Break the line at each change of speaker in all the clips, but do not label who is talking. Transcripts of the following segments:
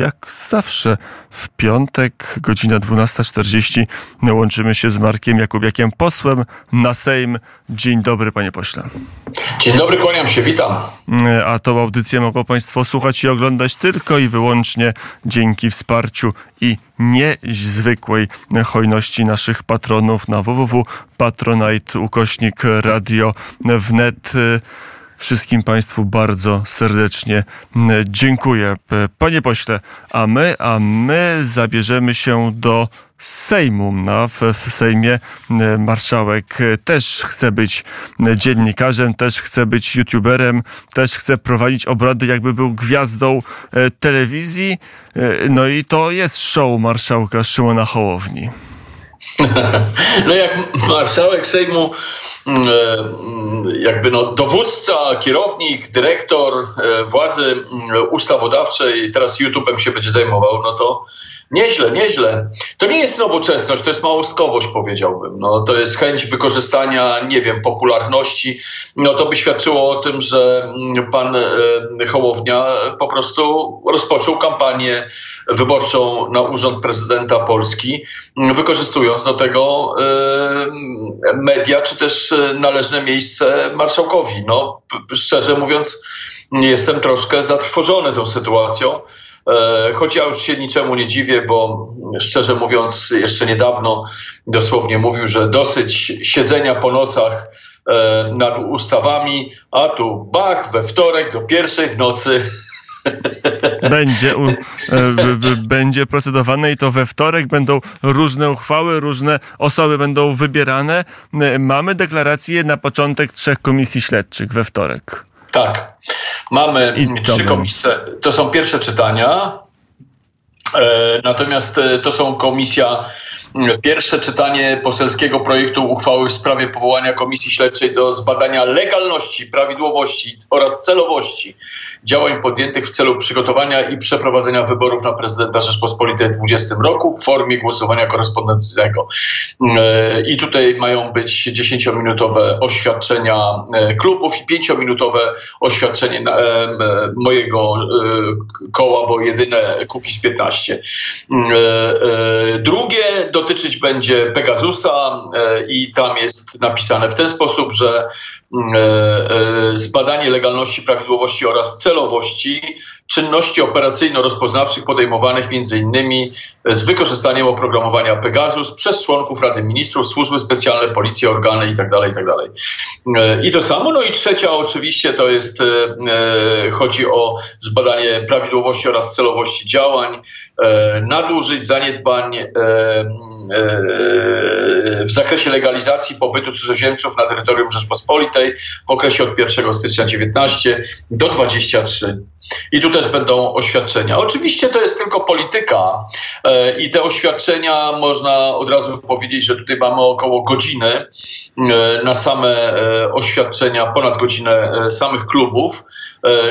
Jak zawsze w piątek, godzina 12.40, łączymy się z Markiem Jakubiakiem, posłem na Sejm. Dzień dobry, panie pośle.
Dzień dobry, kłaniam się, witam.
A tą audycję mogą państwo słuchać i oglądać tylko i wyłącznie dzięki wsparciu i niezwykłej hojności naszych patronów na www.patronite ukośnik radio wnet. Wszystkim Państwu bardzo serdecznie dziękuję. Panie pośle, a my, a my zabierzemy się do Sejmu. No, w, w Sejmie marszałek też chce być dziennikarzem, też chce być youtuberem, też chce prowadzić obrady, jakby był gwiazdą telewizji. No i to jest show marszałka Szymona Hołowni.
No jak marszałek Sejmu Mm, e, mm, jakby no, dowódca, kierownik, dyrektor e, władzy mm, ustawodawczej teraz YouTube'em się będzie zajmował, no to Nieźle, nieźle. To nie jest nowoczesność, to jest małostkowość, powiedziałbym. No, to jest chęć wykorzystania, nie wiem, popularności. No, to by świadczyło o tym, że pan e, Hołownia po prostu rozpoczął kampanię wyborczą na urząd prezydenta Polski, wykorzystując do tego e, media, czy też należne miejsce marszałkowi. No, szczerze mówiąc, jestem troszkę zatrwożony tą sytuacją. E, choć ja już się niczemu nie dziwię, bo szczerze mówiąc, jeszcze niedawno dosłownie mówił, że dosyć siedzenia po nocach e, nad ustawami, a tu bach, we wtorek do pierwszej w nocy
będzie, u, e, będzie procedowane i to we wtorek będą różne uchwały, różne osoby będą wybierane. Mamy deklarację na początek trzech komisji śledczych we wtorek.
Tak. Mamy trzy komisje. To są pierwsze czytania. E, natomiast e, to są komisja Pierwsze czytanie poselskiego projektu uchwały w sprawie powołania Komisji Śledczej do zbadania legalności, prawidłowości oraz celowości działań podjętych w celu przygotowania i przeprowadzenia wyborów na prezydenta Rzeczpospolitej w 2020 roku w formie głosowania korespondencyjnego. E, I tutaj mają być 10-minutowe oświadczenia e, klubów i 5-minutowe oświadczenie e, mojego koła, bo jedyne Kukiz 15. Drugie do dotyczyć będzie Pegasusa e, i tam jest napisane w ten sposób, że mm, e, e, zbadanie legalności, prawidłowości oraz celowości czynności operacyjno-rozpoznawczych podejmowanych m.in. z wykorzystaniem oprogramowania Pegasus przez członków Rady Ministrów, służby specjalne, policje, organy itd. Tak itd. Tak I to samo. No i trzecia oczywiście to jest, chodzi o zbadanie prawidłowości oraz celowości działań, nadużyć, zaniedbań, w zakresie legalizacji pobytu cudzoziemców na terytorium Rzeczpospolitej w okresie od 1 stycznia 19 do 23. I tu też będą oświadczenia. Oczywiście to jest tylko polityka e, i te oświadczenia można od razu powiedzieć, że tutaj mamy około godziny e, na same e, oświadczenia, ponad godzinę samych klubów.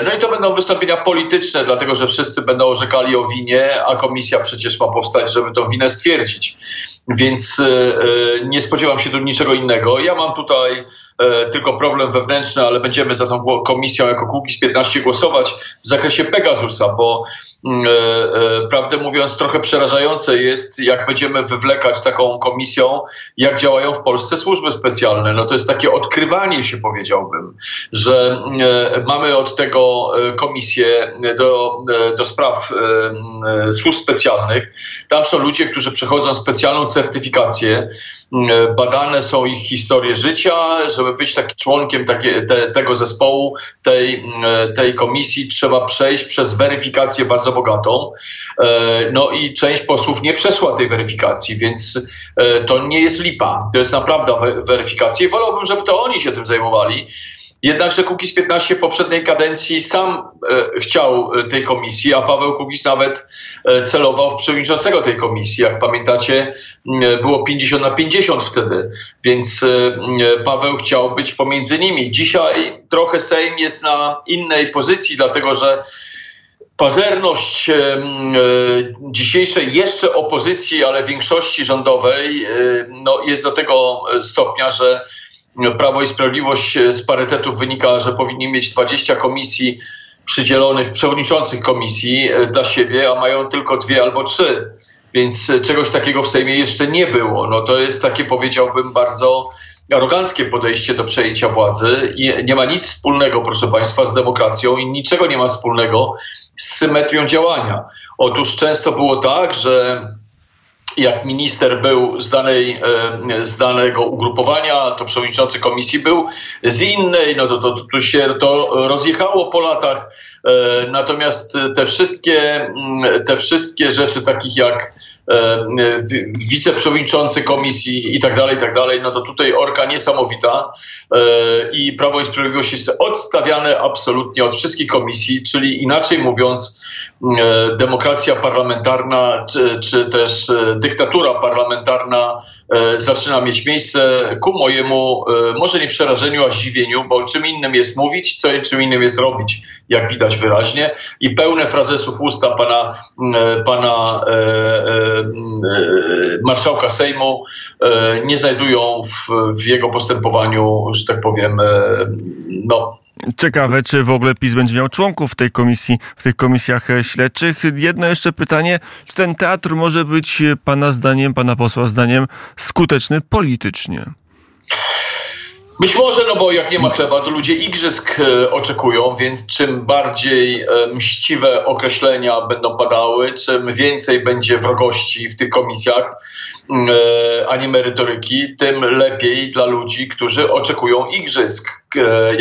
No i to będą wystąpienia polityczne, dlatego że wszyscy będą orzekali o winie, a komisja przecież ma powstać, żeby tą winę stwierdzić. Więc e, e, nie spodziewam się tu niczego innego. Ja mam tutaj e, tylko problem wewnętrzny, ale będziemy za tą komisją jako Kukiz 15 głosować w zakresie Pegasusa, bo mm, prawdę mówiąc trochę przerażające jest, jak będziemy wywlekać taką komisją, jak działają w Polsce służby specjalne. No to jest takie odkrywanie się powiedziałbym, że mamy od tego komisję do, do spraw służb specjalnych. Tam są ludzie, którzy przechodzą specjalną certyfikację. Mm, badane są ich historie życia. Żeby być takim członkiem takie, te, tego zespołu, tej, mm, tej komisji, trzeba przejść przez weryfikację bardzo bogatą. E, no i część posłów nie przeszła tej weryfikacji, więc e, to nie jest lipa. To jest naprawdę weryfikacja. I wolałbym, żeby to oni się tym zajmowali. Jednakże Kukiz 15 w poprzedniej kadencji sam e, chciał e, tej komisji, a Paweł Kukiz nawet e, celował w przewodniczącego tej komisji. Jak pamiętacie, było 50 na 50 wtedy, więc Paweł chciał być pomiędzy nimi. Dzisiaj trochę Sejm jest na innej pozycji, dlatego że pazerność dzisiejszej jeszcze opozycji, ale większości rządowej no, jest do tego stopnia, że Prawo i Sprawiedliwość z parytetów wynika, że powinni mieć 20 komisji przydzielonych przewodniczących komisji dla siebie, a mają tylko dwie albo trzy. Więc czegoś takiego w Sejmie jeszcze nie było. No to jest takie, powiedziałbym, bardzo aroganckie podejście do przejęcia władzy i nie ma nic wspólnego, proszę Państwa, z demokracją i niczego nie ma wspólnego z symetrią działania. Otóż często było tak, że jak minister był z, danej, e, z danego ugrupowania, to przewodniczący komisji był z innej, no to, to, to się to rozjechało po latach. E, natomiast te wszystkie, mm, te wszystkie rzeczy, takich jak E, wiceprzewodniczący komisji i tak dalej, i tak dalej, no to tutaj orka niesamowita i Prawo i Sprawiedliwość jest odstawiane absolutnie od wszystkich komisji, czyli inaczej mówiąc demokracja parlamentarna czy, czy też dyktatura parlamentarna E, zaczyna mieć miejsce ku mojemu, e, może nie przerażeniu, a zdziwieniu, bo czym innym jest mówić, co czym innym jest robić, jak widać wyraźnie. I pełne frazesów usta pana, e, pana e, e, marszałka Sejmu e, nie znajdują w, w, jego postępowaniu, że tak powiem, no,
Ciekawe, czy w ogóle PiS będzie miał członków w tej komisji, w tych komisjach e, śledczych. Jedno jeszcze pytanie, czy ten teatr może być e, pana zdaniem, pana posła zdaniem skuteczny politycznie?
Być może, no bo jak nie ma chleba, to ludzie igrzysk e, oczekują, więc czym bardziej mściwe określenia będą padały, czym więcej będzie wrogości w tych komisjach, mm, a nie merytoryki, tym lepiej dla ludzi, którzy oczekują igrzysk. E,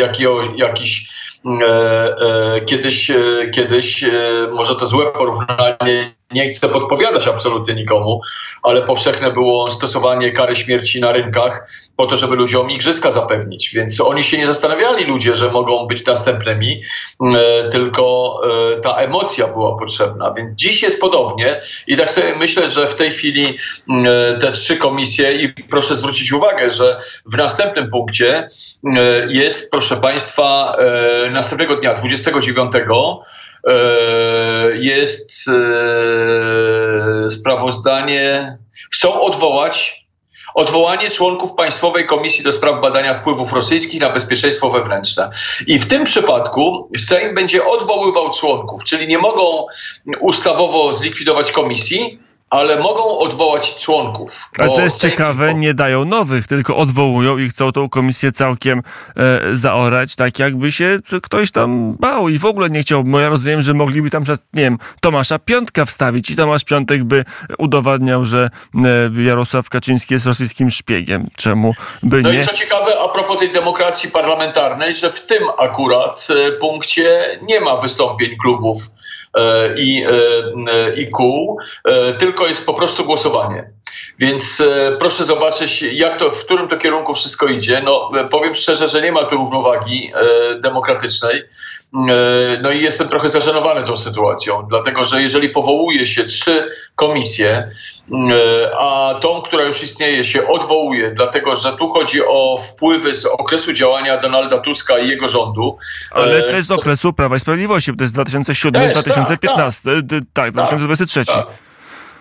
jakiś e, e, kiedyś, kiedyś może to złe porównanie nie chcę podpowiadać absolutnie nikomu, ale powszechne było stosowanie kary śmierci na rynkach po to, żeby ludziom igrzyska zapewnić. Więc oni się nie zastanawiali ludzie, że mogą być następnymi, e, tylko e, ta emocja była potrzebna. Więc dziś jest podobnie i tak sobie myślę, że w tej chwili e, te trzy komisje i proszę zwrócić uwagę, że w następnym punkcie jest, proszę Państwa, następnego dnia, 29 E, jest e, sprawozdanie. Chcą odwołać odwołanie członków Państwowej Komisji do Spraw Badania Wpływów Rosyjskich na Bezpieczeństwo Wewnętrzne. I w tym przypadku Sejm będzie odwoływał członków, czyli nie mogą ustawowo zlikwidować komisji, ale mogą odwołać członków.
Ale co jest Sejm ciekawe, nie dają nowych, tylko odwołują i chcą tą komisję całkiem e, zaorać, tak jakby się ktoś tam bał i w ogóle nie chciał, bo ja rozumiem, że mogliby tam, nie wiem, Tomasza Piątka wstawić i Tomasz Piątek by udowadniał, że e, Jarosław Kaczyński jest rosyjskim szpiegiem. Czemu by
no
nie?
No i co ciekawe, a propos tej demokracji parlamentarnej, że w tym akurat e, punkcie nie ma wystąpień klubów i, e, i kół, tylko tylko jest po prostu głosowanie. Więc e, proszę zobaczyć, jak to, w którym to kierunku wszystko idzie. No, e, powiem szczerze, że nie ma tu równowagi e, demokratycznej. E, no i jestem trochę zażenowany tą sytuacją, dlatego że jeżeli powołuje się trzy komisje, e, a tą, która już istnieje, się odwołuje, dlatego że tu chodzi o wpływy z okresu działania Donalda Tuska i jego rządu.
Ale też z okresu Prawa i Sprawiedliwości, bo to jest 2007-2015, tak, tak, tak, 2023. Tak, tak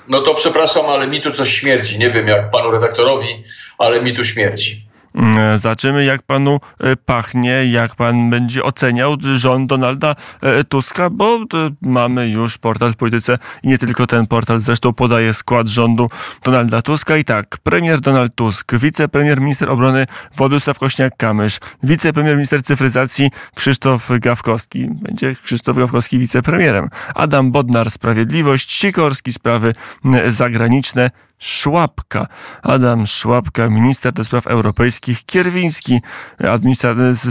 no to przepraszam, ale mi tu coś śmierdzi. Nie wiem jak panu redaktorowi, ale mi tu śmierdzi.
Mm, zobaczymy, jak panu e, pachnie, jak pan będzie oceniał rząd Donalda e, Tuska, bo e, mamy już portal w polityce i nie tylko ten portal zresztą podaje skład rządu Donalda Tuska. I tak, premier Donald Tusk, wicepremier minister obrony Władysław Kośniak-Kamysz, wicepremier minister cyfryzacji Krzysztof Gawkowski, będzie Krzysztof Gawkowski wicepremierem, Adam Bodnar Sprawiedliwość, Sikorski sprawy zagraniczne, Szłapka. Adam Szłapka, minister do spraw europejskich, Kierwiński,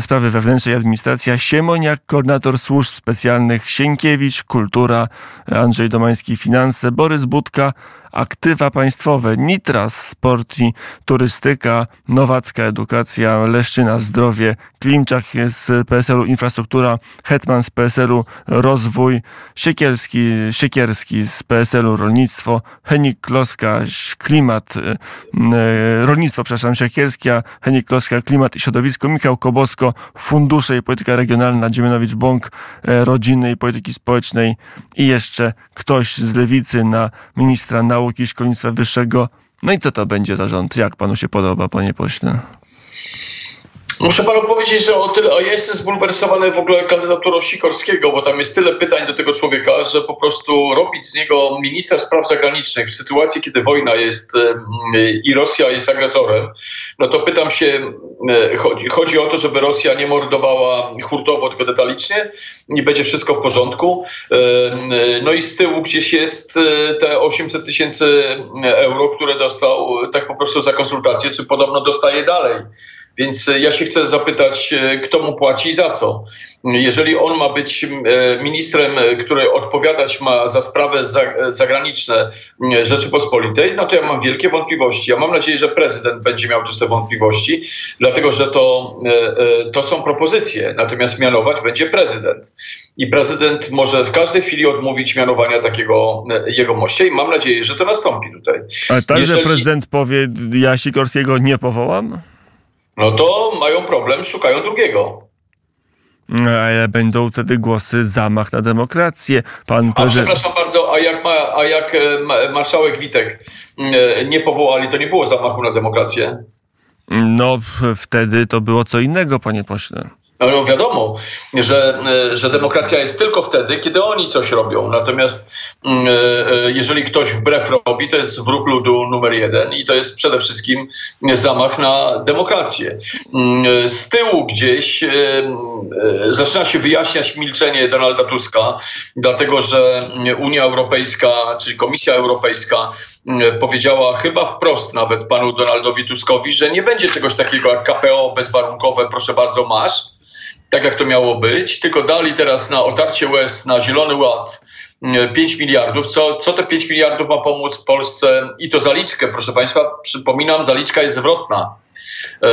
sprawy wewnętrznej administracja, Siemoniak, koordynator służb specjalnych, Sienkiewicz, kultura, Andrzej Domański, finanse, Borys Budka, aktywa państwowe, Nitras, sport i turystyka, Nowacka edukacja, Leszczyna zdrowie, Klimczak z PSL-u infrastruktura, Hetman z PSL-u rozwój, Siekierski, Siekierski z PSL-u rolnictwo, Henik Kloska klimat, y, y, rolnictwo, przepraszam, Siekierski, Henik Kloska klimat i środowisko, Michał Kobosko fundusze i polityka regionalna, Dziemianowicz-Bąk y, rodziny i polityki społecznej i jeszcze ktoś z lewicy na ministra nauki nauki i szkolnictwa wyższego. No i co to będzie za rząd? Jak panu się podoba, panie pośle?
Muszę panu powiedzieć, że o tyle, a ja jestem zbulwersowany w ogóle kandydaturą Sikorskiego, bo tam jest tyle pytań do tego człowieka, że po prostu robić z niego ministra spraw zagranicznych w sytuacji, kiedy wojna jest i Rosja jest agresorem, no to pytam się, chodzi, chodzi o to, żeby Rosja nie mordowała hurtowo, tylko detalicznie, nie będzie wszystko w porządku. No i z tyłu gdzieś jest e, te 800 tysięcy euro, które dostał tak po prostu za konsultacje, czy podobno dostaje dalej. Więc e, ja się chcę zapytać, e, kto mu płaci i za co. Jeżeli on ma być e, ministrem, który odpowiadać ma za sprawy zagraniczne Rzeczypospolitej, no to ja mam wielkie wątpliwości. Ja mam nadzieję, że prezydent będzie miał też te wątpliwości, dlatego że to, to są propozycje, natomiast mianować będzie prezydent. I prezydent może w każdej chwili odmówić mianowania takiego jegomościa i mam nadzieję, że to nastąpi tutaj.
Ale także Jeżeli... prezydent powie, ja Sikorskiego nie powołam?
No to mają problem, szukają drugiego.
Ale będą wtedy głosy zamach na demokrację. Pan
a przepraszam bardzo, a jak, ma, a jak e, marszałek Witek e, nie powołali, to nie było zamachu na demokrację?
No, wtedy to było co innego, panie pośle.
No wiadomo, że, że demokracja jest tylko wtedy, kiedy oni coś robią. Natomiast mm, e, e, jeżeli ktoś wbrew robi, to jest wróg ludu numer jeden i to jest przede wszystkim zamach na demokrację. Mm, z tyłu gdzieś e, zaczyna się wyjaśniać milczenie Donalda Tuska, dlatego że Unia Europejska, czy Komisja Europejska powiedziała chyba wprost nawet panu Donaldowi Tuskowi, że nie będzie czegoś takiego jak KPO bezwarunkowe, proszę bardzo, masz tak jak to miało być, tylko dali teraz na otarcie łez, na Zielony Ład 5 mm, miliardów. Co, co te 5 miliardów ma pomóc Polsce? I to zaliczkę, proszę Państwa, przypominam, zaliczka jest zwrotna. E,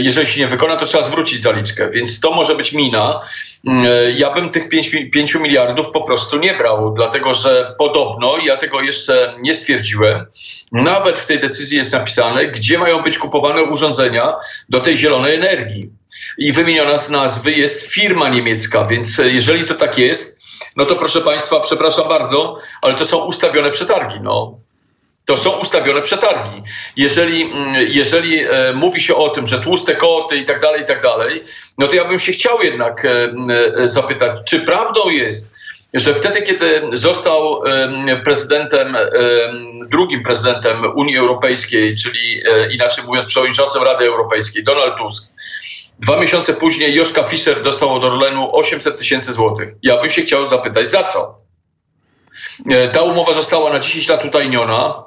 jeżeli się nie wykona, to trzeba zwrócić zaliczkę, więc to może być mina. Mm, ja bym tych 5, 5 miliardów po prostu nie brał, dlatego że podobno, ja tego jeszcze nie stwierdziłem, nawet w tej decyzji jest napisane, gdzie mają być kupowane urządzenia do tej zielonej energii. I wymieniona z nazwy jest firma niemiecka, więc jeżeli to tak jest, no to proszę Państwa, przepraszam bardzo, ale to są ustawione przetargi. No. To są ustawione przetargi. Jeżeli, mm, jeżeli e, mówi się o tym, że tłuste koty i tak dalej, i tak dalej, no to ja bym się chciał jednak e, e, zapytać, czy prawdą jest, że wtedy, kiedy został prezydentem, drugim prezydentem Unii Europejskiej, czyli inaczej mówiąc przewodniczącym Rady Europejskiej, Donald Tusk, Dwa miesiące później Joszka Fischer dostał od Orlenu 800 tysięcy złotych. Ja bym się chciał zapytać, za co? Ta umowa została na 10 lat utajniona.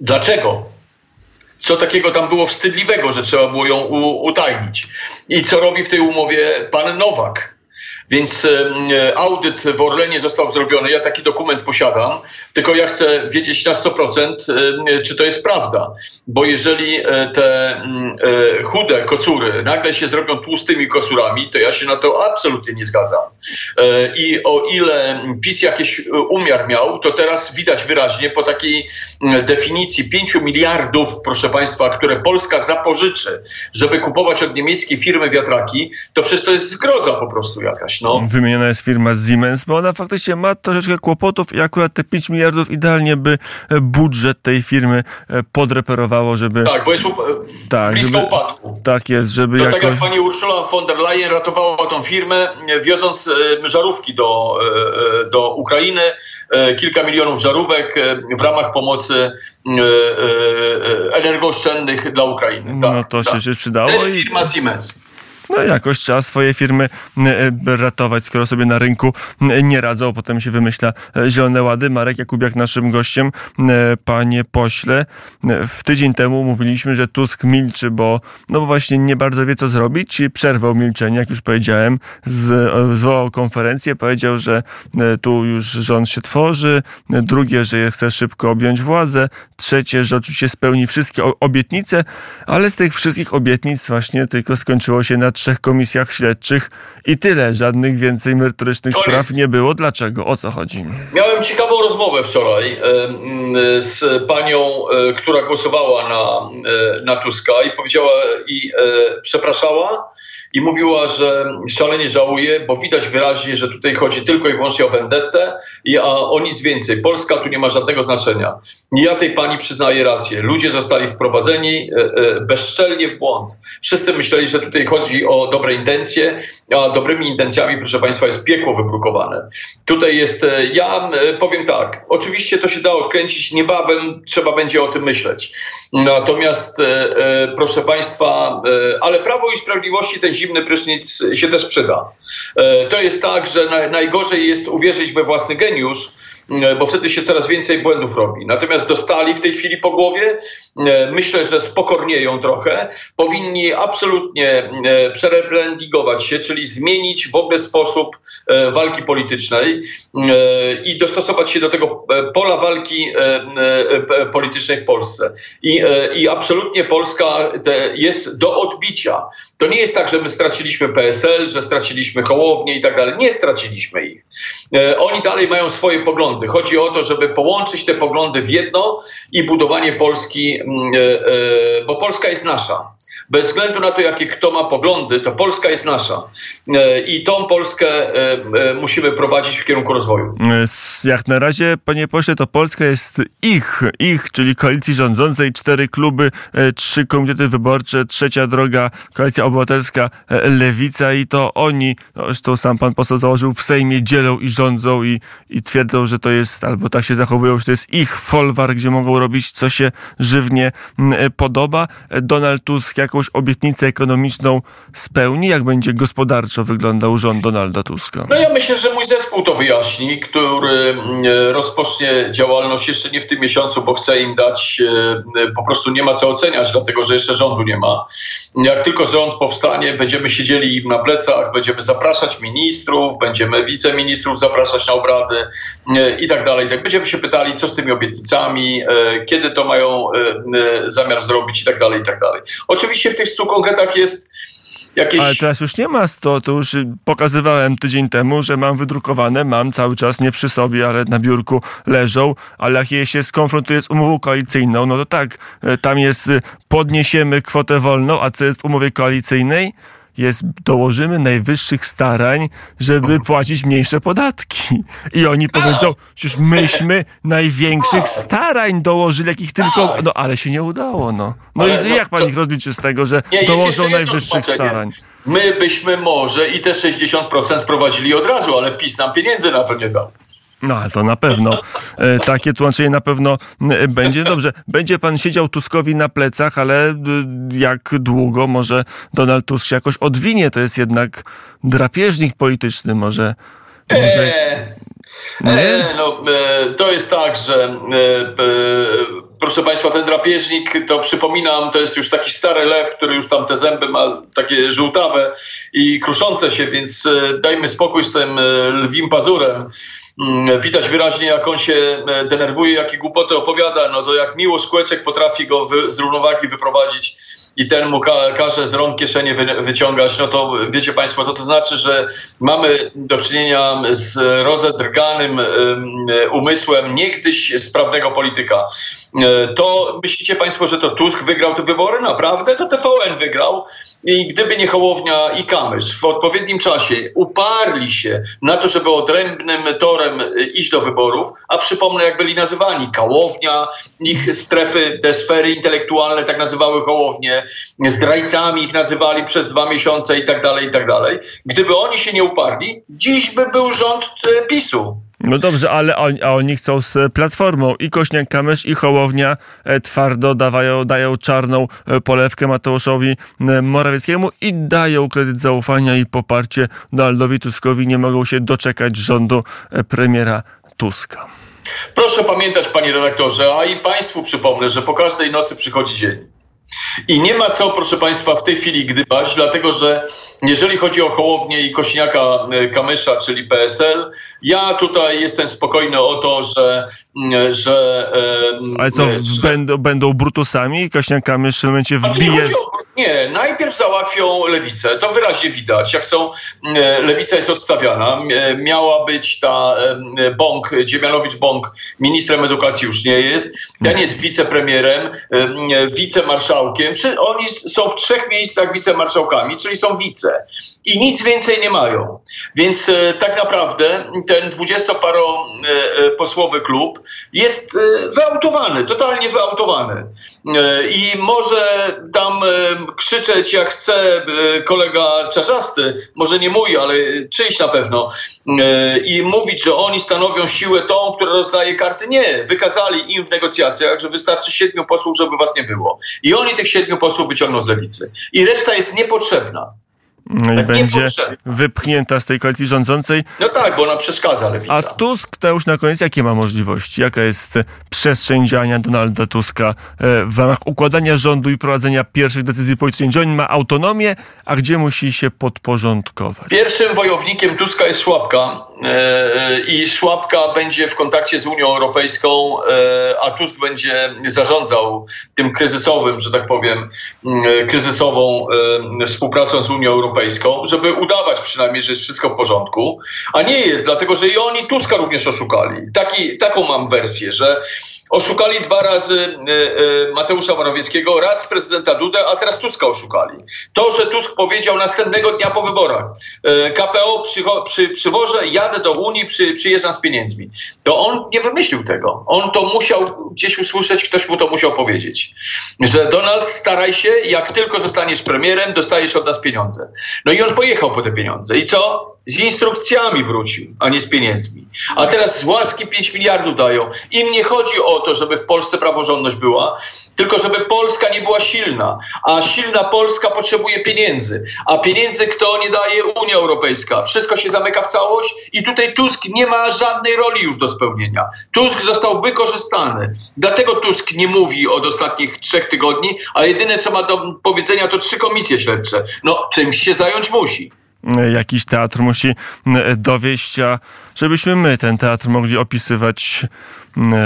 Dlaczego? Co takiego tam było wstydliwego, że trzeba było ją utajnić? I co robi w tej umowie pan Nowak? Więc e, audyt w Orlenie został zrobiony. Ja taki dokument posiadam, tylko ja chcę wiedzieć na 100%, czy to jest prawda. Bo jeżeli e, te mm, e, chude kocury nagle się zrobią tłustymi kocurami, to ja się na to absolutnie nie zgadzam. I o ile PiS jakiś umiar miał, to teraz widać wyraźnie po takiej definicji 5 miliardów, proszę Państwa, które Polska zapożyczy, żeby kupować od niemieckiej firmy wiatraki, to przecież to jest zgroza po prostu jakaś. No.
Wymieniona jest firma Siemens, bo ona faktycznie ma troszeczkę kłopotów i akurat te 5 miliardów idealnie by e, budżet tej firmy e, podreperowało, żeby...
Tak, bo jest tak, blisko żeby, upadku.
Tak jest, żeby
to jakoś... Tak jak pani Ursula von der Leyen ratowała tą firmę, wioząc żarówki do, e, do Ukrainy, kilka milionów żarówek w ramach pomocy energooszczędnych dla Ukrainy.
Tak, no to tak. się, się przydało.
Jest firma Siemens
no jakoś trzeba swoje firmy e, ratować, skoro sobie na rynku nie radzą. Potem się wymyśla e, zielone łady. Marek Jakubiak naszym gościem. E, panie pośle, w tydzień temu mówiliśmy, że Tusk milczy, bo no właśnie nie bardzo wie co zrobić. Przerwał milczenie, jak już powiedziałem. Zwołał konferencję, powiedział, że tu już rząd się tworzy. Drugie, że chce szybko objąć władzę. Trzecie, że oczywiście spełni wszystkie obietnice, ale z tych wszystkich obietnic właśnie tylko skończyło się na trzech komisjach śledczych i tyle. Żadnych więcej merytorycznych Koniec. spraw nie było. Dlaczego? O co chodzi?
Miałem ciekawą rozmowę wczoraj z panią, e, która głosowała na, e, na Tuska i powiedziała i e, przepraszała i mówiła, że szalenie żałuje, bo widać wyraźnie, że tutaj chodzi tylko i wyłącznie o vendettę, a o nic więcej. Polska tu nie ma żadnego znaczenia. Ja tej pani przyznaję rację. Ludzie zostali wprowadzeni e, e, bezczelnie w błąd. Wszyscy myśleli, że tutaj chodzi o dobre intencje, a dobrymi intencjami, proszę Państwa, jest piekło wybrukowane. Tutaj jest, e, ja powiem tak, oczywiście to się da odkręcić, niebawem trzeba będzie o tym myśleć. Natomiast, proszę Państwa, ale Prawo i Sprawiedliwości ten zimny prysznic się też przyda. To jest tak, że najgorzej jest uwierzyć we własny geniusz, E, bo wtedy się coraz więcej błędów robi. Natomiast dostali w tej chwili po głowie, e, myślę, że spokornieją trochę, powinni absolutnie e, przerebrandingować się, czyli zmienić w ogóle sposób walki politycznej i dostosować się do tego pola walki politycznej w Polsce. I, i absolutnie Polska jest do odbicia. To nie jest tak, że my straciliśmy PSL, że straciliśmy Hołownię i tak dalej. Nie straciliśmy ich. Oni dalej mają swoje poglądy poglądy. Chodzi o to, żeby połączyć te poglądy w jedno i budowanie Polski, mm, e, e, bo Polska jest nasza. Bez względu na to, jakie kto ma poglądy, to Polska jest nasza. E, I tą Polskę e, e, musimy prowadzić w kierunku rozwoju.
Jak na razie, panie pośle, to Polska jest ich, ich, czyli koalicji rządzącej, cztery kluby, trzy komitety wyborcze, trzecia droga, koalicja obywatelska, lewica i to oni, no zresztą sam pan poseł założył, w Sejmie dzielą i rządzą i, i twierdzą, że to jest, albo tak się zachowują, że to jest ich folwar, gdzie mogą robić, co się żywnie podoba. Donald Tusk jaką jakąś obietnicę ekonomiczną spełni? Jak będzie gospodarczo wyglądał rząd Donalda Tuska?
No ja myślę, że mój zespół to wyjaśni, który mm, rozpocznie działalność jeszcze nie w tym miesiącu, bo chce im dać, e, po prostu nie ma co oceniać, dlatego że jeszcze rządu nie ma. Jak tylko rząd powstanie, będziemy siedzieli im na plecach, będziemy zapraszać ministrów, będziemy wiceministrów zapraszać na obrady e, i tak dalej. Tak będziemy się pytali, co z tymi obietnicami, e, kiedy to mają zamiar zrobić i tak dalej, i tak dalej. Oczywiście w tych 100 konkretach jest Jakieś...
Ale teraz już nie ma 100, to już pokazywałem tydzień temu, że mam wydrukowane, mam cały czas, nie przy sobie, ale na biurku leżą, ale jak je się skonfrontuje z umową koalicyjną, no to tak, e, tam jest e, podniesiemy kwotę wolną, a co jest w umowie koalicyjnej? Jest dołożymy najwyższych starań, żeby płacić mniejsze podatki. I oni powiedzą, przecież myśmy największych starań dołożyli, jakich tylko... Tak. No ale się nie udało, no. No i no, jak pan ich rozliczy z tego, że nie, dołożą najwyższych starań?
My byśmy może i te 60% wprowadzili od razu, ale PiS nam pieniędzy na to nie dał.
No, ale to na pewno. E, takie tłumaczenie na pewno e, będzie. Dobrze, będzie pan siedział Tuskowi na plecach, ale e, jak długo może Donald Tusk się jakoś odwinie? To jest jednak drapieżnik polityczny, może... może...
Nie? no, to jest tak, że proszę Państwa, ten drapieżnik, to przypominam, to jest już taki stary lew, który już tam te zęby ma takie żółtawe i kruszące się, więc dajmy spokój z tym lwim pazurem. Mm, widać wyraźnie, jak on się e, denerwuje, jakie głupoty opowiada, no to jak miło Kłeczek potrafi go wy, z równowagi wyprowadzić i ten mu ka każe z rąk kieszeni wy wyciągać, no to wiecie Państwo, to to znaczy, że mamy do czynienia z rozedrganym umysłem niegdyś sprawnego polityka. E, to myślicie Państwo, że to Tusk wygrał te wybory? Naprawdę? To TVN wygrał. I gdyby nie Hołownia i Kamysz w odpowiednim czasie uparli się na to, żeby odrębnym torem e, iść do wyborów, a przypomnę, jak byli nazywani, Kałownia, ich strefy, te sfery intelektualne tak nazywały Hołownię, zdrajcami ich nazywali przez dwa miesiące i tak dalej, i tak dalej. Gdyby oni się nie uparli, dziś by był rząd e, PiSu.
No dobrze, ale on, a oni chcą z Platformą. I Kośniak-Kamysz, i Hołownia e, twardo dawają, dają czarną e, polewkę Mateuszowi Morawieckiemu i dają kredyt zaufania i poparcie Donaldowi Tuskowi. Nie mogą się doczekać rządu premiera Tuska.
Proszę pamiętać, panie redaktorze, a i państwu przypomnę, że po każdej nocy przychodzi dzień. I nie ma co, proszę Państwa, w tej chwili gdybać, dlatego że jeżeli chodzi o Hołownię i Kośniaka Kamysza, czyli PSL, ja tutaj jestem spokojny o to, że że...
Ale co, że... Będą, będą brutusami? Kośniak Kamysz w tym momencie wbije...
Nie, najpierw załatwią lewicę. To wyraźnie widać. Jak są, lewica jest odstawiana. Miała być ta Bąk, Dziemianowicz Bąk, ministrem edukacji już nie jest. Ten jest wicepremierem, wicemarszałkiem oni są w trzech miejscach wicemarszałkami, czyli są wice i nic więcej nie mają. Więc e, tak naprawdę ten dwudziestoparoposłowy klub jest wyautowany, totalnie wyautowany. I może tam krzyczeć jak chce kolega Czarzasty, może nie mój, ale czyjś na pewno, i mówić, że oni stanowią siłę tą, która rozdaje karty. Nie, wykazali im w negocjacjach, że wystarczy siedmiu posłów, żeby was nie było. I oni tych siedmiu posłów wyciągną z lewicy. I reszta jest niepotrzebna.
No i tak będzie wypchnięta z tej koalicji rządzącej.
No tak, bo ona przeszkadza lewica.
A Tusk to już na koniec jakie ma możliwości? Jaka jest przestrzeń działania Donalda Tuska e, w ramach układania rządu i prowadzenia pierwszych decyzji politycznych? Gdzie on ma autonomię, a gdzie musi się podporządkować?
Pierwszym wojownikiem Tuska jest Szłapka e, i Szłapka będzie w kontakcie z Unią Europejską, e, a Tusk będzie zarządzał tym kryzysowym, że tak powiem, kryzysową współpracą z Unią Europejską, żeby udawać przynajmniej, że jest wszystko w porządku, a nie jest, dlatego że i oni Tuska również oszukali. Taki, taką mam wersję, że Oszukali dwa razy e, e, Mateusza Morawieckiego, raz prezydenta Dudę, a teraz Tuska oszukali. To, że Tusk powiedział następnego dnia po wyborach, e, KPO przy, przywożę, jadę do Unii, przy, przyjeżdżam z pieniędzmi. To on nie wymyślił tego. On to musiał gdzieś usłyszeć, ktoś mu to musiał powiedzieć. Że Donald, staraj się, jak tylko zostaniesz premierem, dostajesz od nas pieniądze. No i on pojechał po te pieniądze. I co? Z instrukcjami wrócił, a nie z pieniędzmi. A teraz z łaski 5 miliardów dają. Im nie chodzi o to, żeby w Polsce praworządność była, tylko żeby Polska nie była silna. A silna Polska potrzebuje pieniędzy. A pieniędzy kto nie daje? Unia Europejska. Wszystko się zamyka w całość i tutaj Tusk nie ma żadnej roli już do spełnienia. Tusk został wykorzystany. Dlatego Tusk nie mówi od ostatnich trzech tygodni, a jedyne co ma do powiedzenia to trzy komisje śledcze. No czymś się zająć musi
jakiś teatr musi dowieść, a żebyśmy my ten teatr mogli opisywać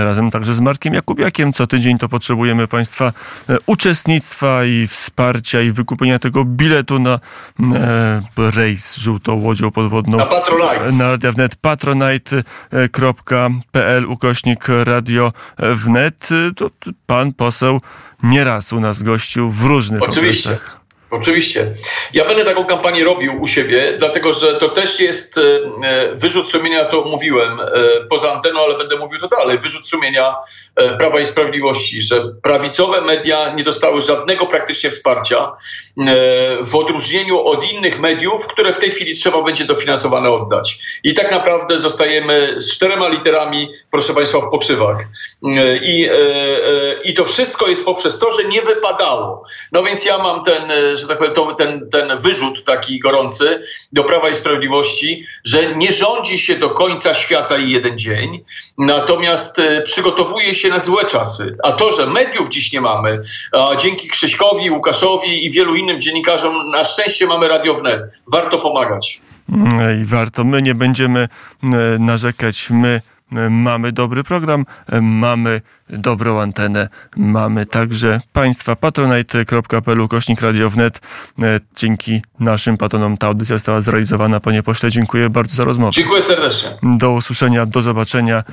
razem także z Markiem Jakubiakiem co tydzień, to potrzebujemy Państwa e, uczestnictwa i wsparcia i wykupienia tego biletu na e, rejs żółtą łodzią podwodną.
Na Patronite.
Na Radio Wnet. patronite.pl ukośnik Radio Wnet. To pan poseł nieraz u nas gościł w różnych
Oczywiście.
okresach.
Oczywiście. Ja będę taką kampanię robił u siebie, dlatego że to też jest e, e, wyrzut sumienia, to mówiłem e, poza anteną, ale będę mówił to dalej. Wyrzut sumienia Prawa i Sprawiedliwości, że prawicowe media nie dostały żadnego praktycznie wsparcia w odróżnieniu od innych mediów, które w tej chwili trzeba będzie dofinansowane oddać. I tak naprawdę zostajemy z czterema literami, proszę Państwa, w pokrzywach. I, i to wszystko jest poprzez to, że nie wypadało. No więc ja mam ten, że tak powiem, to, ten, ten wyrzut taki gorący do Prawa i Sprawiedliwości, że nie rządzi się do końca świata i jeden dzień, natomiast e, przygotowuje się na złe czasy. A to, że mediów dziś nie mamy, a dzięki Krzyśkowi, Łukaszowi i wielu innym dziennikarzom, na szczęście mamy Radio Wnet. Warto pomagać.
I warto. My nie będziemy narzekać. My mamy dobry program, mamy dobrą antenę, mamy także Państwa patronite.pl kośnik radiownet. Dzięki naszym patronom ta audycja została zrealizowana. Panie pośle, dziękuję bardzo za rozmowę.
Dziękuję serdecznie.
Do usłyszenia, do zobaczenia.